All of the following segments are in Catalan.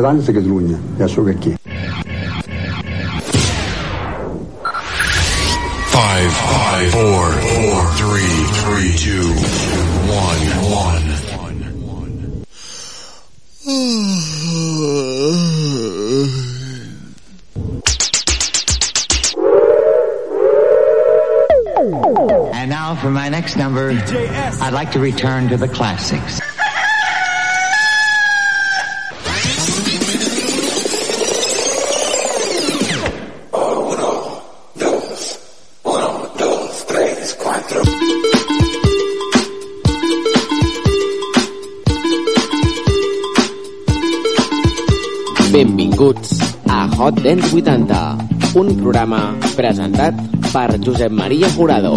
30 de Catalunya, ja sóc aquí. Five, five, four, four, three, three, two, one, one. And now for my next number, I'd like to return to the classics. Hot Dance 80, un programa presentat per Josep Maria Jurado.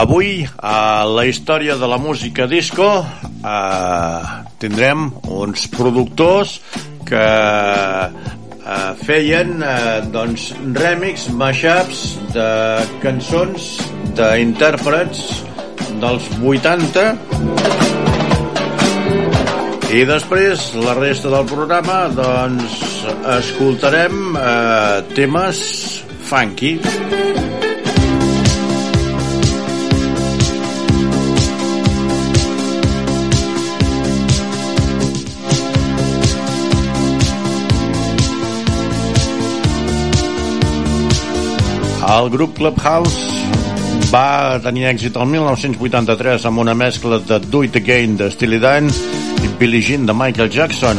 Avui, a la història de la música disco, eh, tindrem uns productors que eh, feien eh, doncs, remix, mashups de cançons d'intèrprets dels 80 i després la resta del programa doncs escoltarem eh, temes funky. El grup Clubhouse va tenir èxit el 1983 amb una mescla de Do It Again de Steely Billie Jean de Michael Jackson,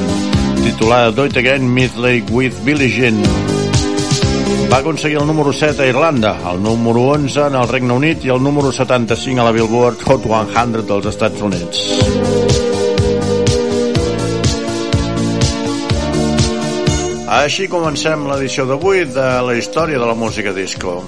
titulada Do It Again Midlake with Billie Jean. Va aconseguir el número 7 a Irlanda, el número 11 en el Regne Unit i el número 75 a la Billboard Hot 100 dels Estats Units. Així comencem l'edició d'avui de la història de la música disco.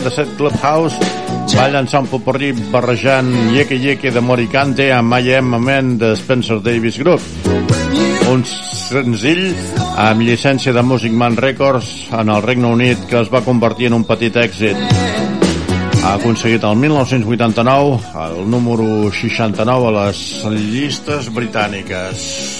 1987 Clubhouse va llançar un popurrí barrejant Yeke Yeke de Moricante amb I Am a Man de Spencer Davis Group. Un senzill amb llicència de Music Man Records en el Regne Unit que es va convertir en un petit èxit. Ha aconseguit el 1989 el número 69 a les llistes britàniques.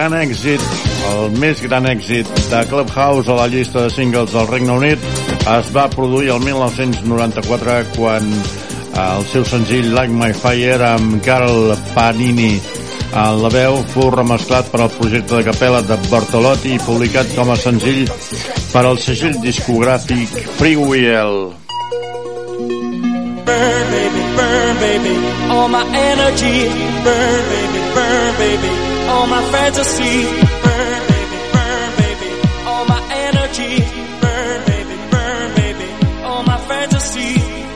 gran èxit, el més gran èxit de Clubhouse a la llista de singles del Regne Unit es va produir el 1994 quan eh, el seu senzill Like My Fire amb Carl Panini a la veu fou remesclat per al projecte de capella de Bertolotti i publicat com a senzill per al segell discogràfic Freewheel. Burn, baby, burn, baby, all my energy. Burn, baby, burn, baby, all my fantasy. Burn, baby, burn, baby, all my energy. Burn, baby, burn, baby, all my fantasy.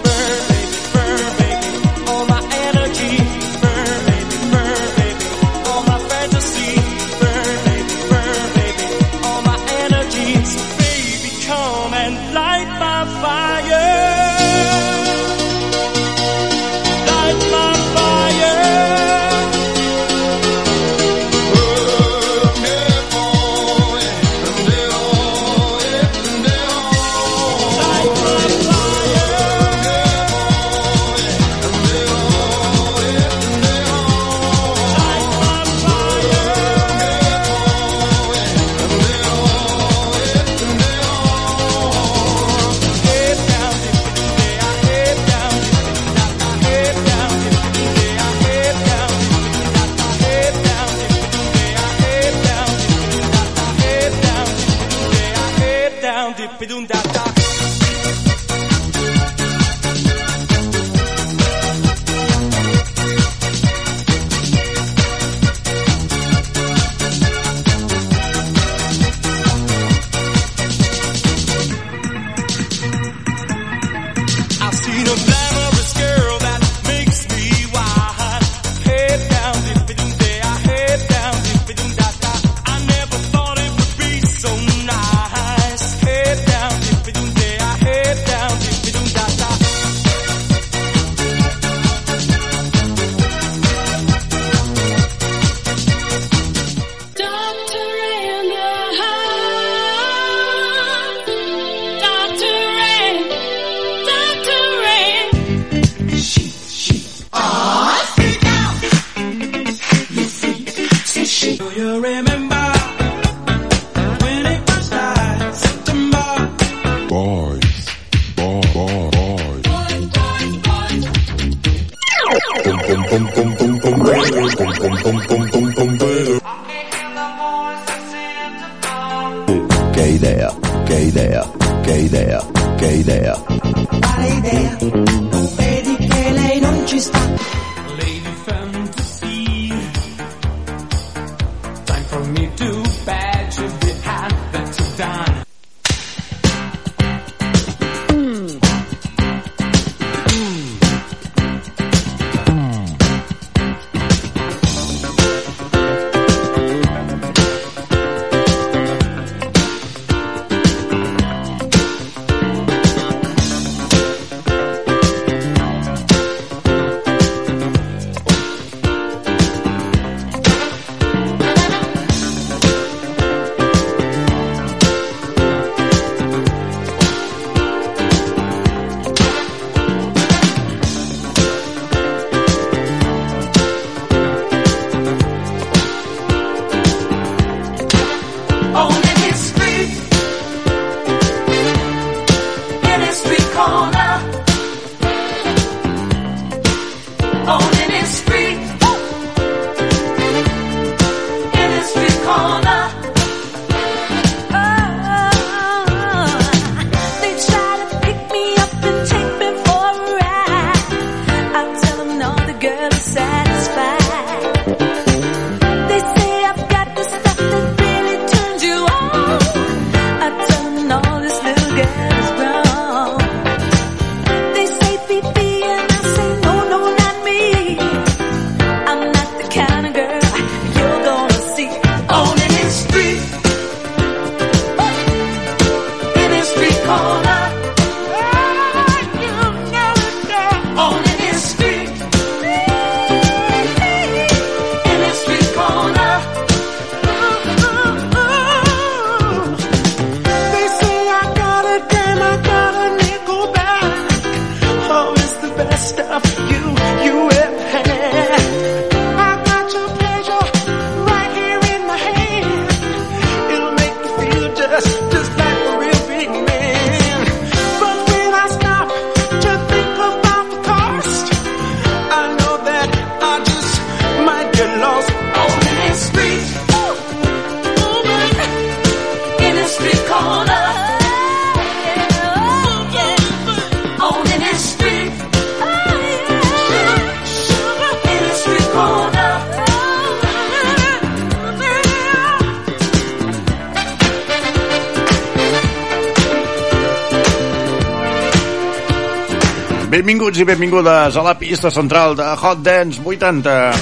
Benvinguts i benvingudes a la pista central de Hot Dance 80.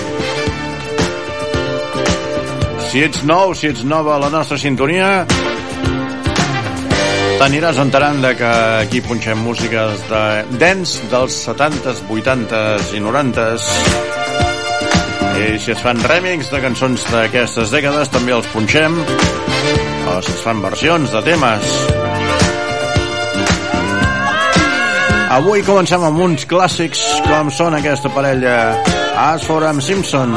Si ets nou, si ets nova a la nostra sintonia, t'aniràs enterant de que aquí punxem músiques de dance dels 70s, 80s i 90s. I si es fan remix de cançons d'aquestes dècades, també els punxem. O si es fan versions de temes. Avui comencem amb uns clàssics com són aquesta parella Ashford amb Simpson.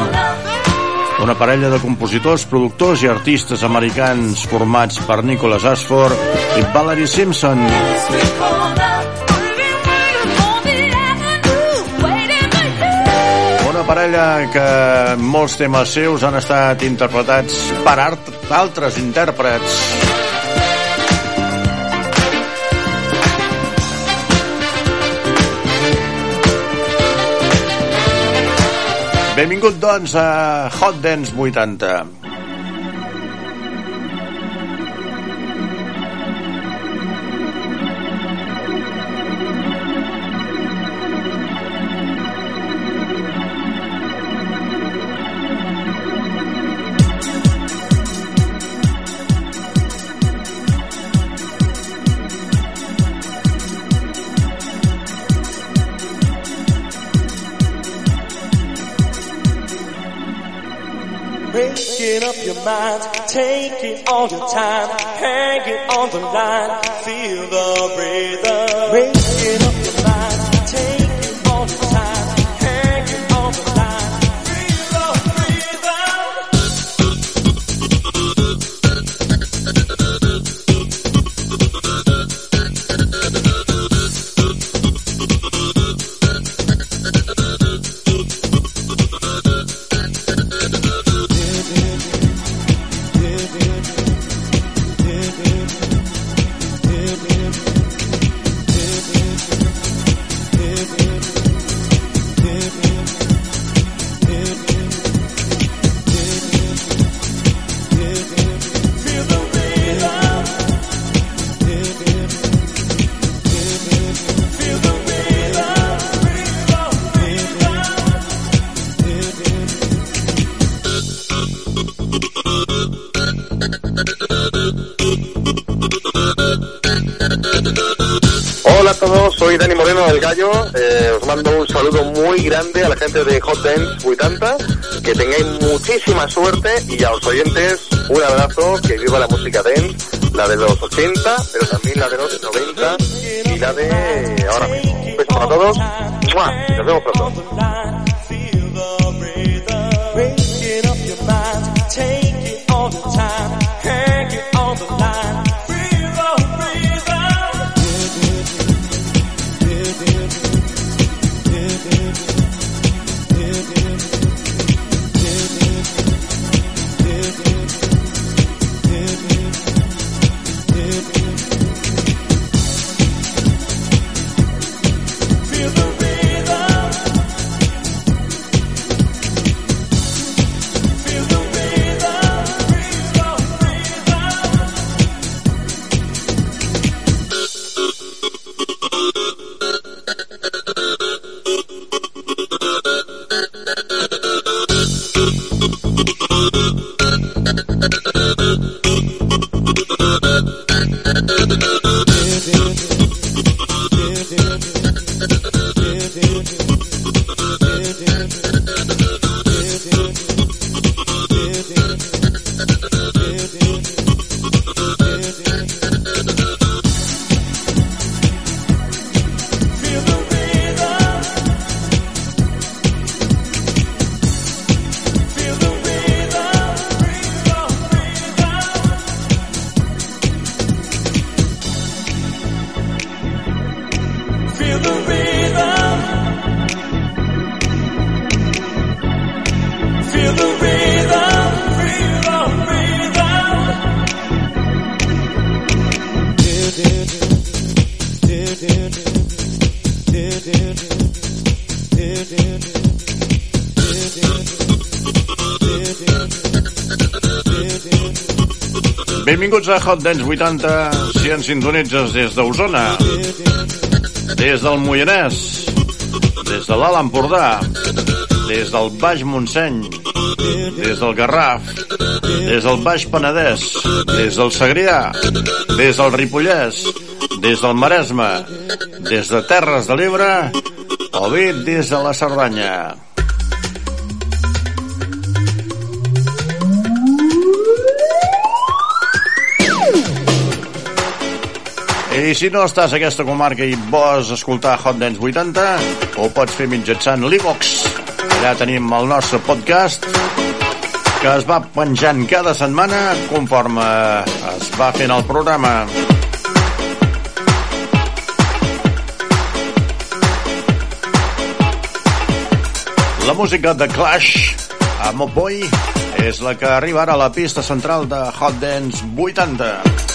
Una parella de compositors, productors i artistes americans formats per Nicholas Ashford i Valerie Simpson. Una parella que molts temes seus han estat interpretats per art, altres intèrprets Benvingut, doncs, a Hot Dance 80. Breaking up your mind, taking all your time, hanging on the line, feel the rhythm. Breaking up mando un saludo muy grande a la gente de Hot Dance 80. Que tengáis muchísima suerte y a los oyentes un abrazo. Que viva la música dance, la de los 80, pero también la de los 90 y la de ahora mismo. Un beso para todos. ¡Mua! Nos vemos pronto. Yeah, yeah, yeah. Benvinguts a Hot Dance 80, si ens sintonitzes des d'Osona, des del Moianès, des de l'Alt Empordà, des del Baix Montseny, des del Garraf, des del Baix Penedès, des del Segrià, des del Ripollès, des del Maresme, des de Terres de l'Ebre o bé des de la Cerdanya. Si no estàs a aquesta comarca i vols escoltar Hot Dance 80, ho pots fer mitjançant l'Ivox. Allà tenim el nostre podcast que es va penjant cada setmana conforme es va fent el programa. La música de Clash a Moboy és la que arriba ara a la pista central de Hot Dance 80.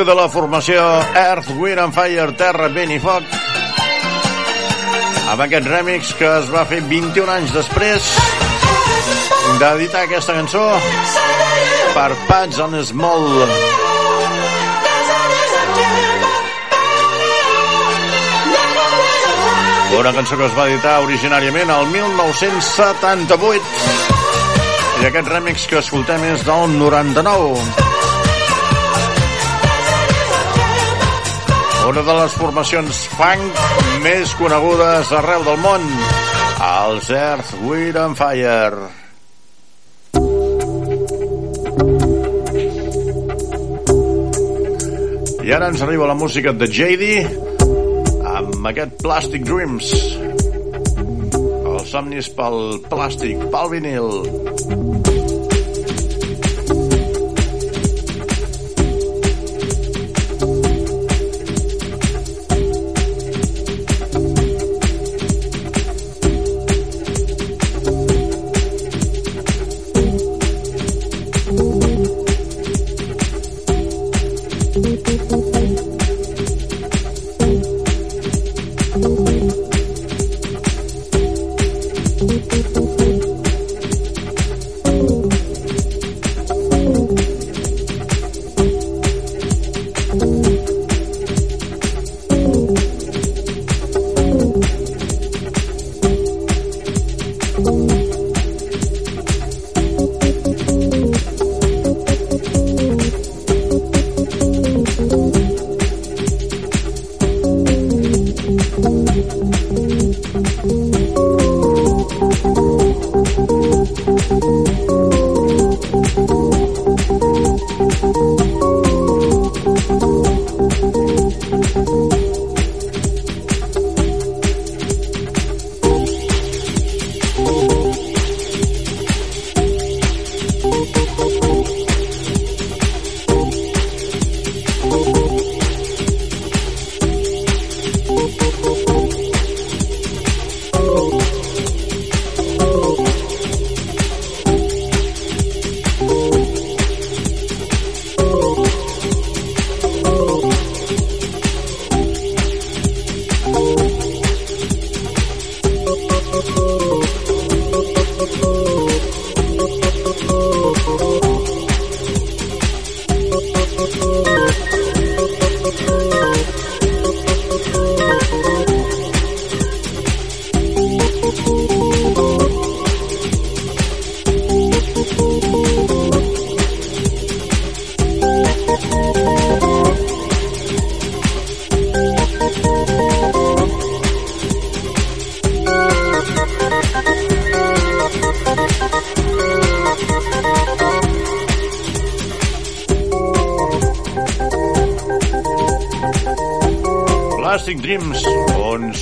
Música de la formació Earth, Wind and Fire, Terra, Vent i Foc amb aquest remix que es va fer 21 anys després d'editar aquesta cançó per Pats on Small. Una cançó que es va editar originàriament al 1978 i aquest remix que escoltem és del 99 una de les formacions funk més conegudes arreu del món Els Earth, Wind and Fire. I ara ens arriba la música de JD amb aquest Plastic Dreams. Els somnis pel plàstic, pel vinil.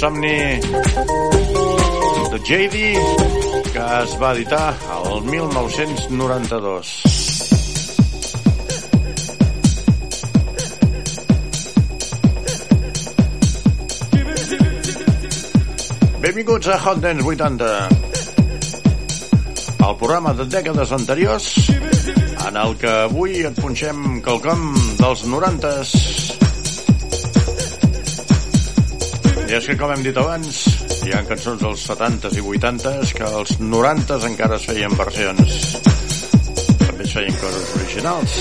Somni de JD que es va editar el 1992. Benvinguts a Hot Dance 80, el programa de dècades anteriors en el que avui et punxem quelcom dels 90s I és que, com hem dit abans, hi ha cançons dels 70s i 80s que als 90s encara es feien versions. També es feien coses originals.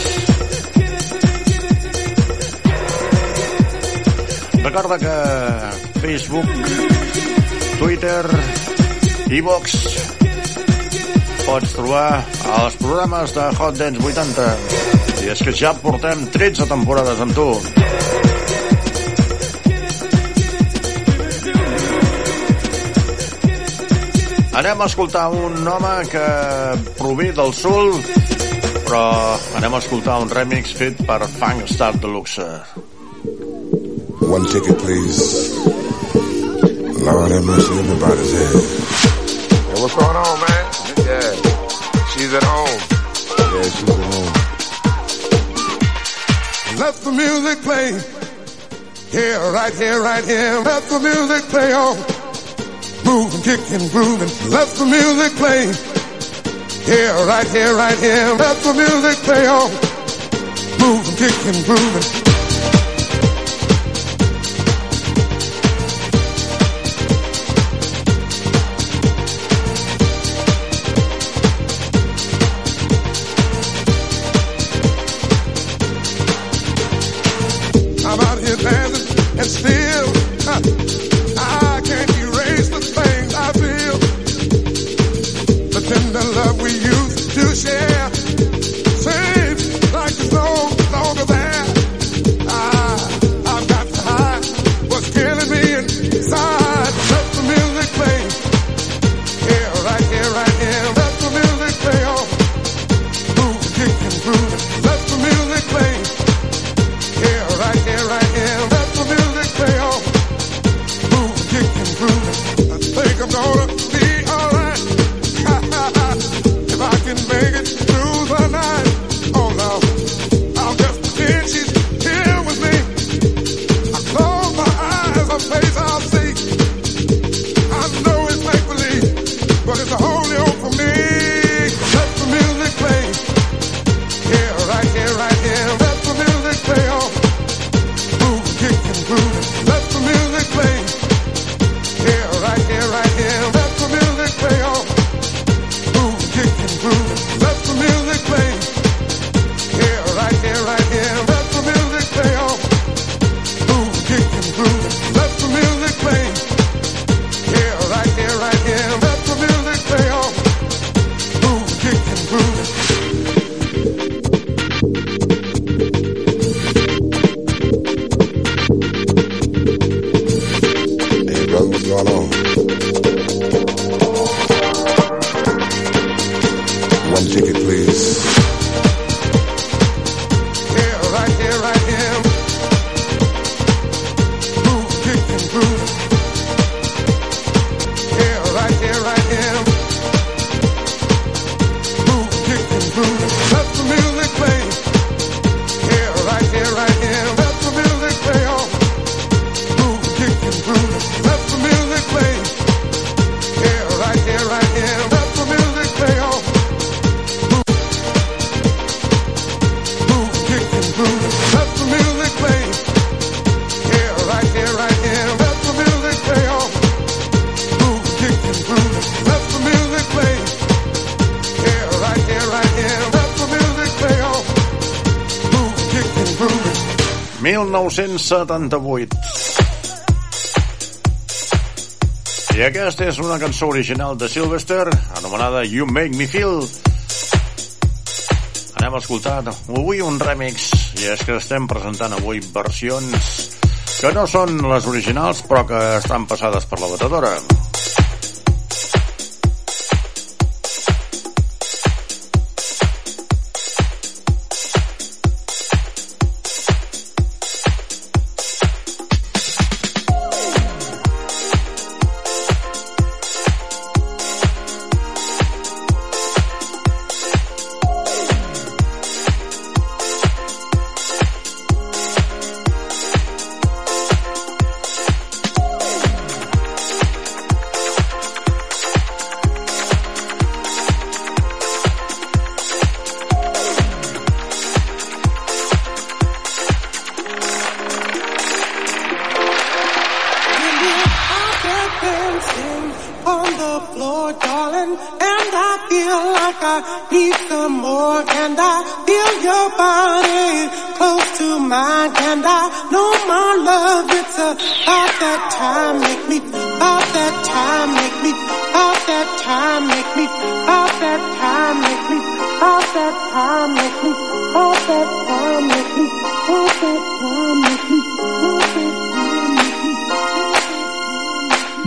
Recorda que Facebook, Twitter, iVox pots trobar els programes de Hot Dance 80. I és que ja portem 13 temporades amb tu. Anem a escoltar un home que prové del sul, però anem a escoltar un remix fet per Funk Star Deluxe. One ticket, please. Lord have mercy, everybody's head. Hey, what's going on, man? Yeah, she's at home. Yeah, she's at home. Let the music play. Here, right here, right here. Let the music play on. Moving, kicking, grooving. Let the music play. Here, right here, right here. Let the music play on. Moving, kicking, grooving. I'm 1978. I aquesta és una cançó original de Sylvester, anomenada You Make Me Feel. Anem a escoltar avui un remix, i és que estem presentant avui versions que no són les originals, però que estan passades per la batedora.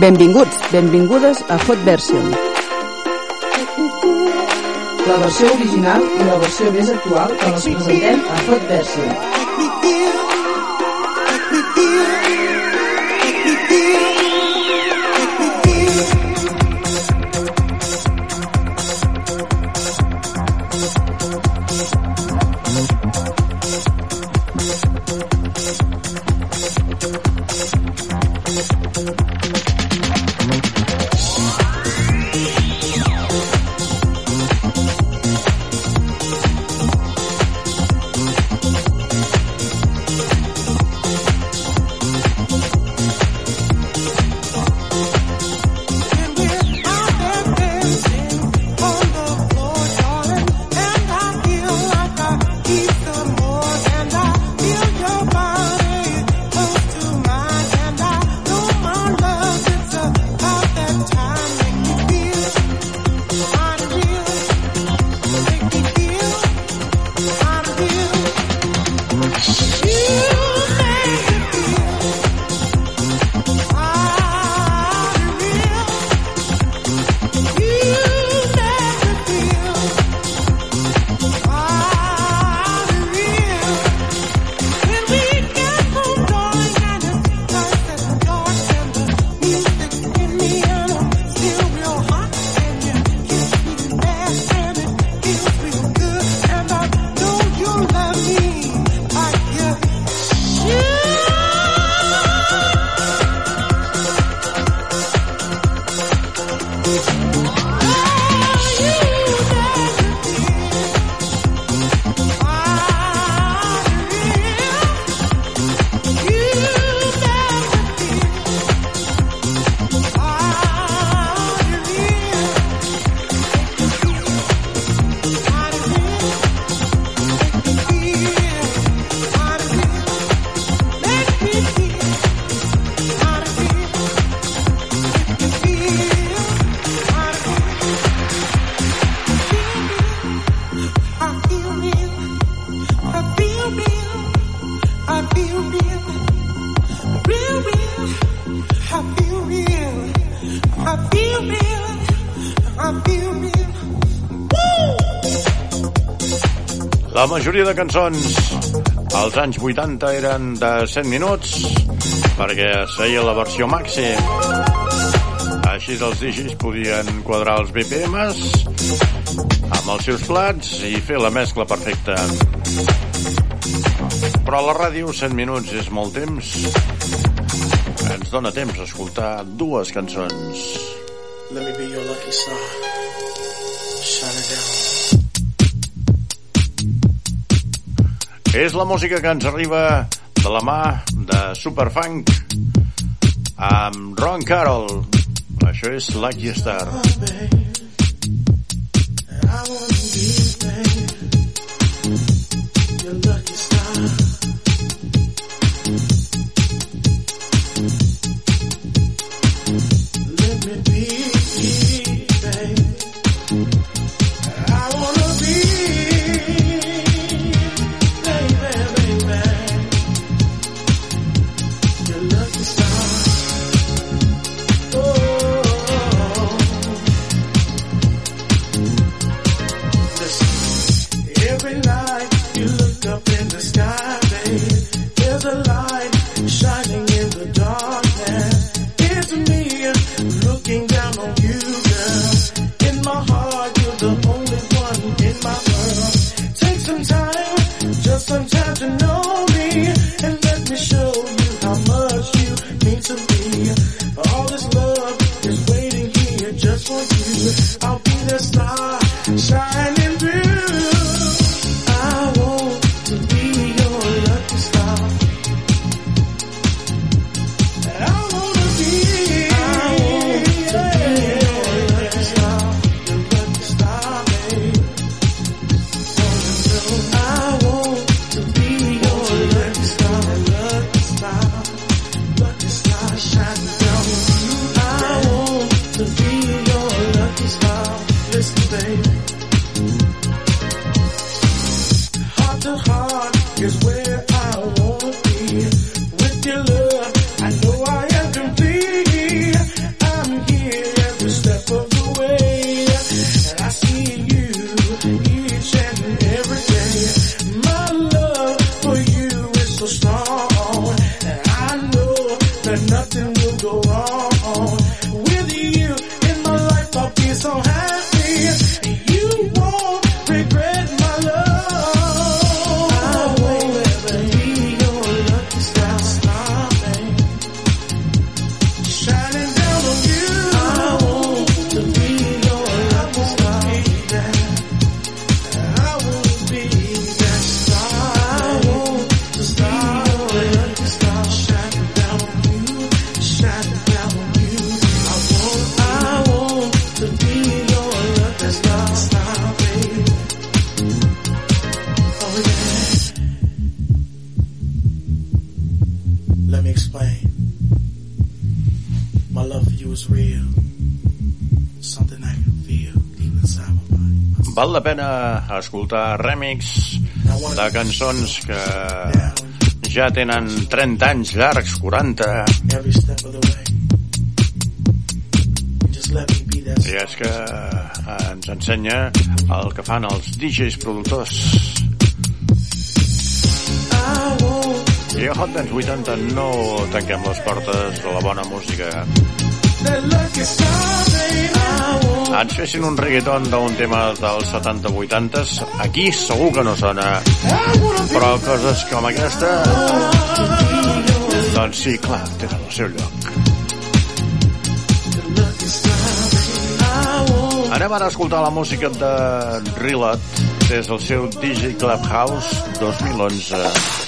Benvinguts, benvingudes a Hot Version. La versió original i la versió més actual que les presentem a Hot Version. Majoria de cançons als anys 80 eren de 100 minuts perquè seia la versió maxi. Així els DJs podien quadrar els BPMs amb els seus plats i fer la mescla perfecta. Però a la ràdio 100 minuts és molt temps. Ens dona temps a escoltar dues cançons. Let me be your lucky star. Shine it down. És la música que ens arriba de la mà de Superfunk amb Ron Carroll. Això és Lucky Star. Your escoltar remix de cançons que ja tenen 30 anys llargs, 40, Every step of the way. Just let me be that i és que eh, ens ensenya el que fan els DJs productors. I a Hot Dance 80 no tanquem les portes de la bona música. baby. Ens fessin un reggaeton d'un tema dels 70-80, aquí segur que no sona. Però coses com aquesta... Doncs sí, clar, tenen el seu lloc. Anem ara a escoltar la música de Rilot des del seu DJ Clubhouse 2011.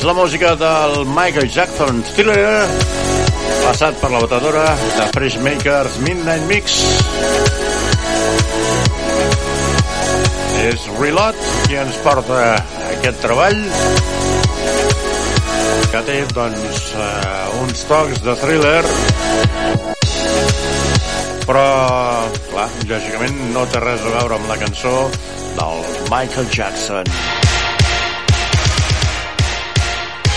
És la música del Michael Jackson Thriller, passat per la batedora de Freshmakers Midnight Mix. És Reload qui ens porta aquest treball que té, doncs, uh, uns tocs de thriller però, clar, lògicament no té res a veure amb la cançó del Michael Jackson.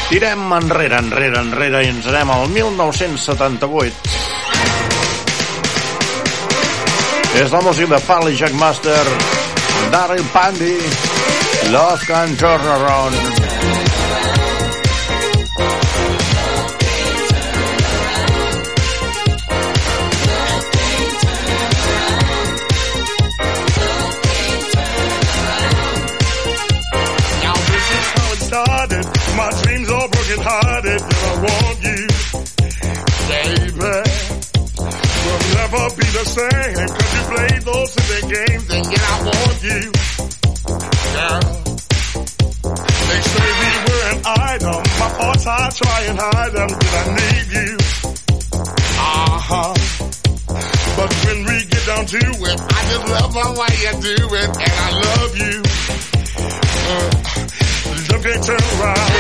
Tirem enrere, enrere, enrere i ens anem al 1978. És la música de Farley Jackmaster, Daryl Pandy, Love Can Turn Around. And hide. Did I need you? Uh-huh. But when we get down to it, I just love the way you do it, and I love you. Uh, look ain't turn around.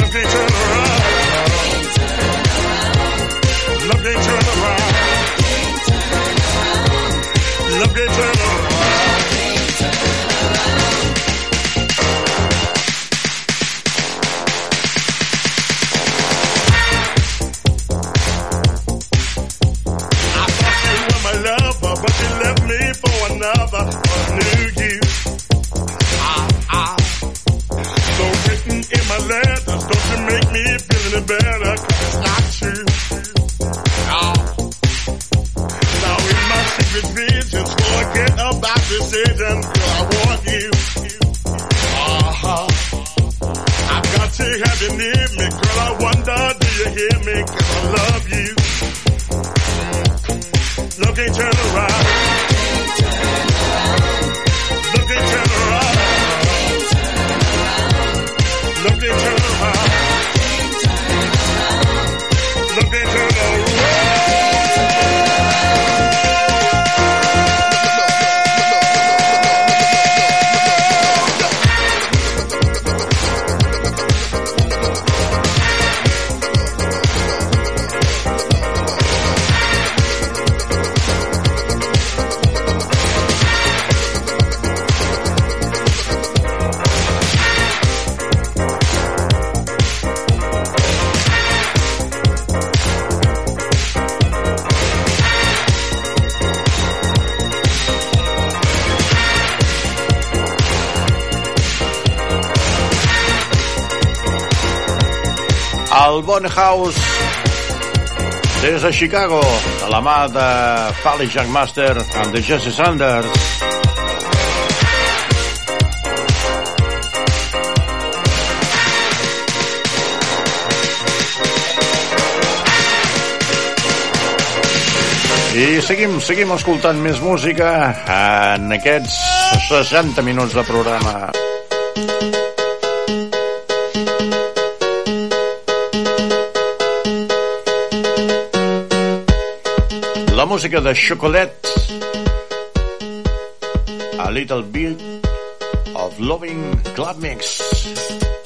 Look ain't turn around. Look ain't turn around. Look ain't turn around. House des de Chicago, de la mà de Fally Jackmaster and de Jesse Sanders. I seguim, seguim escoltant més música en aquests 60 minuts de programa. Música de Chocolate A Little Bit of Loving Club Mix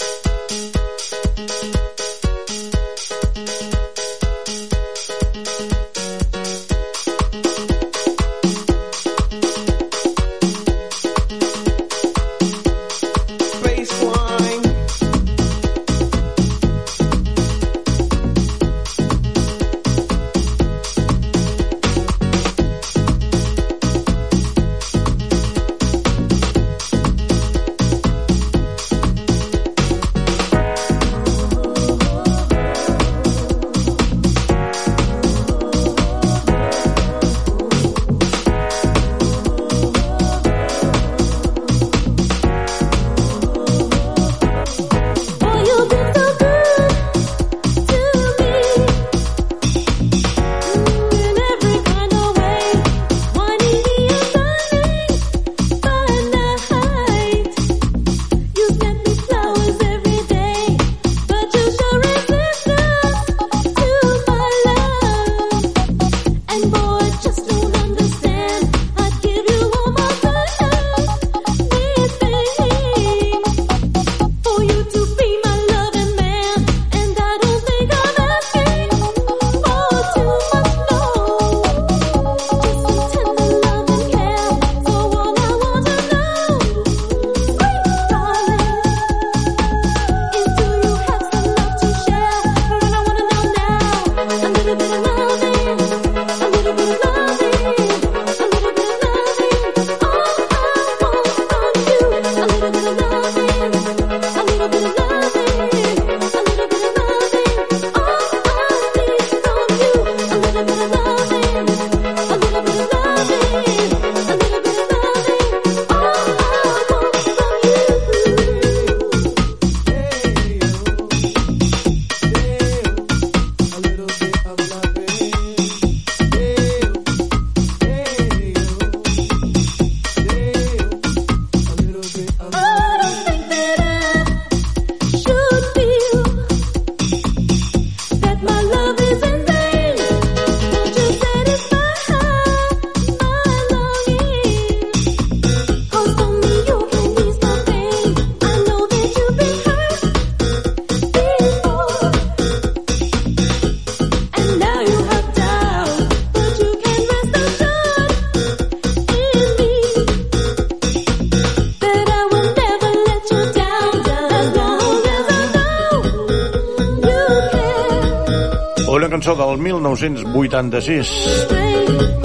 del 1986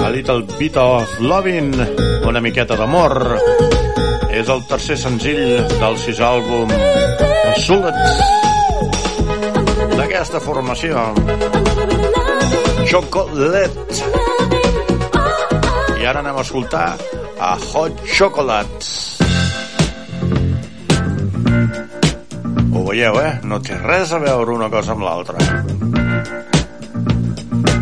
A Little Bit of Lovin Una miqueta d'amor. És el tercer senzill del sis àlbum Solets. D'aquesta formació Chocolate I ara anem a escoltar a Hot Chocolate ho veieu, eh? No té res a veure una cosa amb l'altra.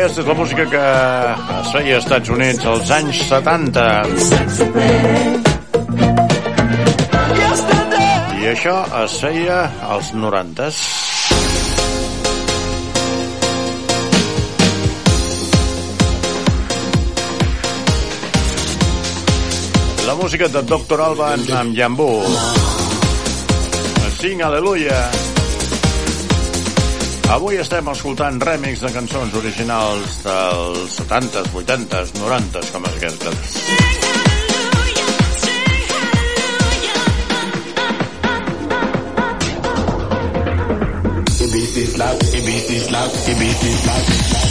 Aquesta és la música que es feia als Estats Units als anys 70. I això es feia als 90s. La música de Dr. Alban amb Jambú. Sing Aleluia. Aleluia. Avui estem escoltant remix de cançons originals dels 70s, 80s, 90s, com és aquestes. It beats this Ibiza is love, Ibiza is love.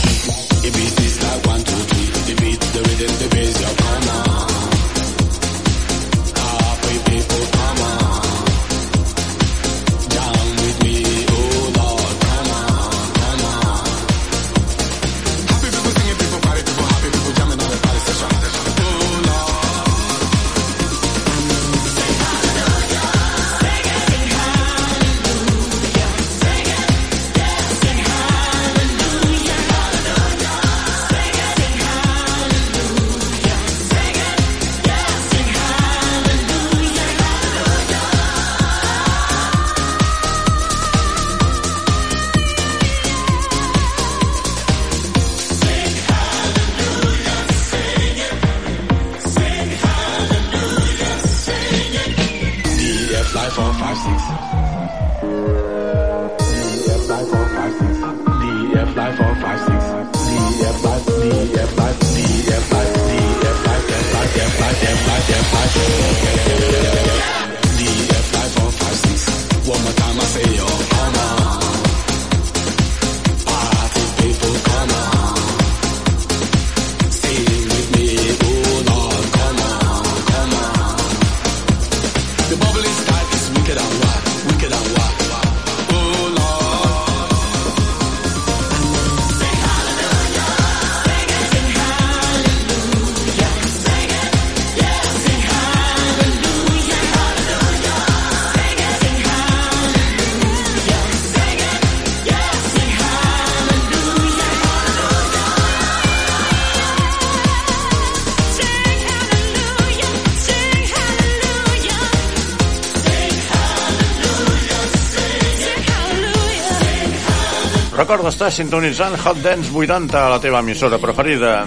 estàs sintonitzant Hot Dance 80 a la teva emissora preferida.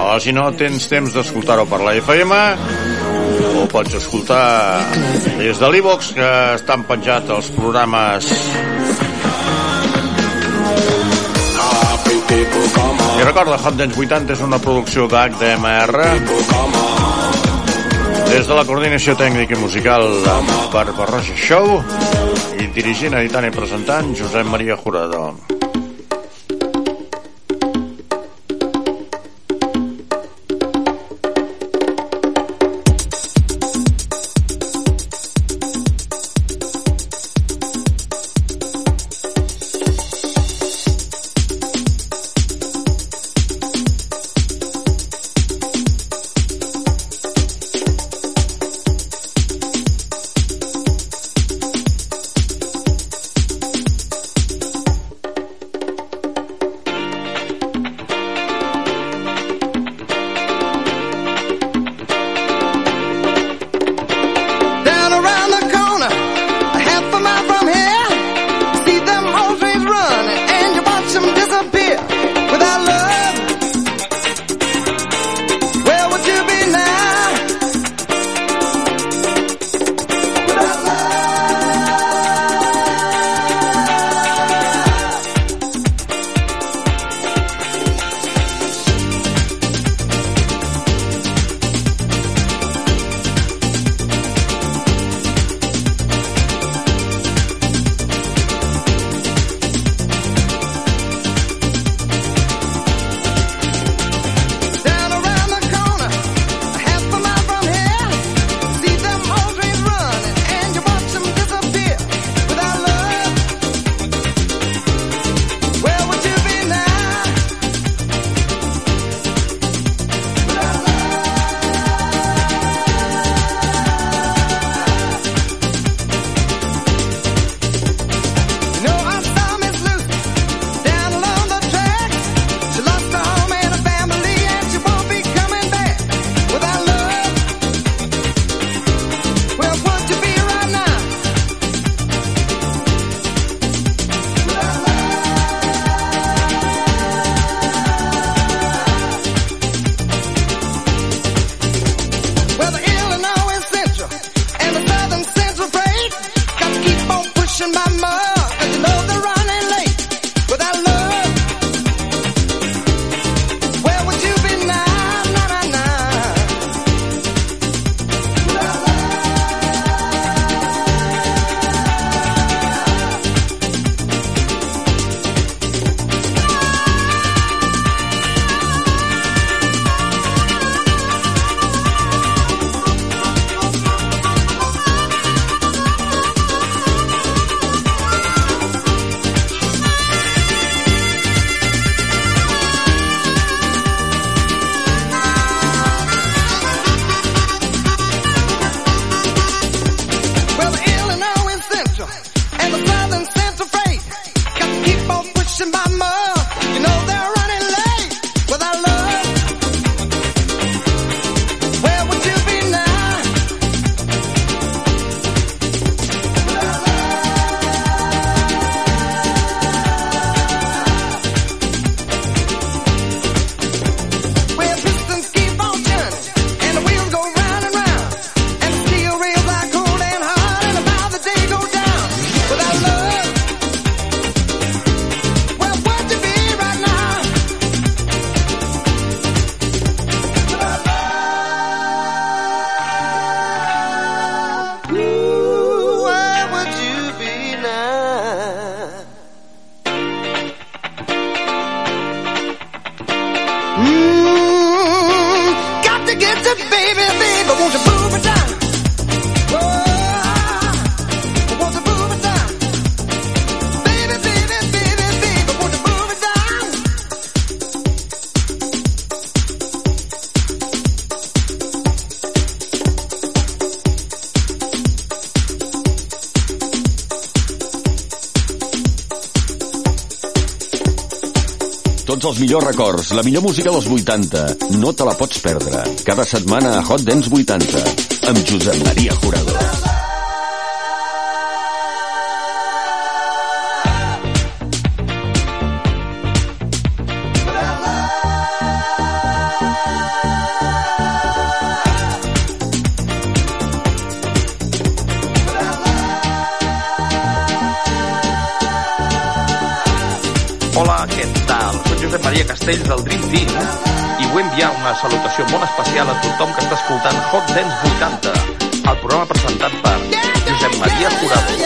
O si no tens temps d'escoltar-ho per la FM, ho pots escoltar des de l'Ivox, que estan penjats els programes. I recorda, Hot Dance 80 és una producció d'HDMR des de la coordinació tècnica i musical per Barroja Show dirigint, editant i presentant, Josep Maria Jurador. els millors records, la millor música dels 80. No te la pots perdre. Cada setmana a Hot Dance 80 amb Josep Maria Jurado. castells del Dream Team i vull enviar una salutació molt especial a tothom que està escoltant Hot Dance 80, el programa presentat per Josep Maria Jurado.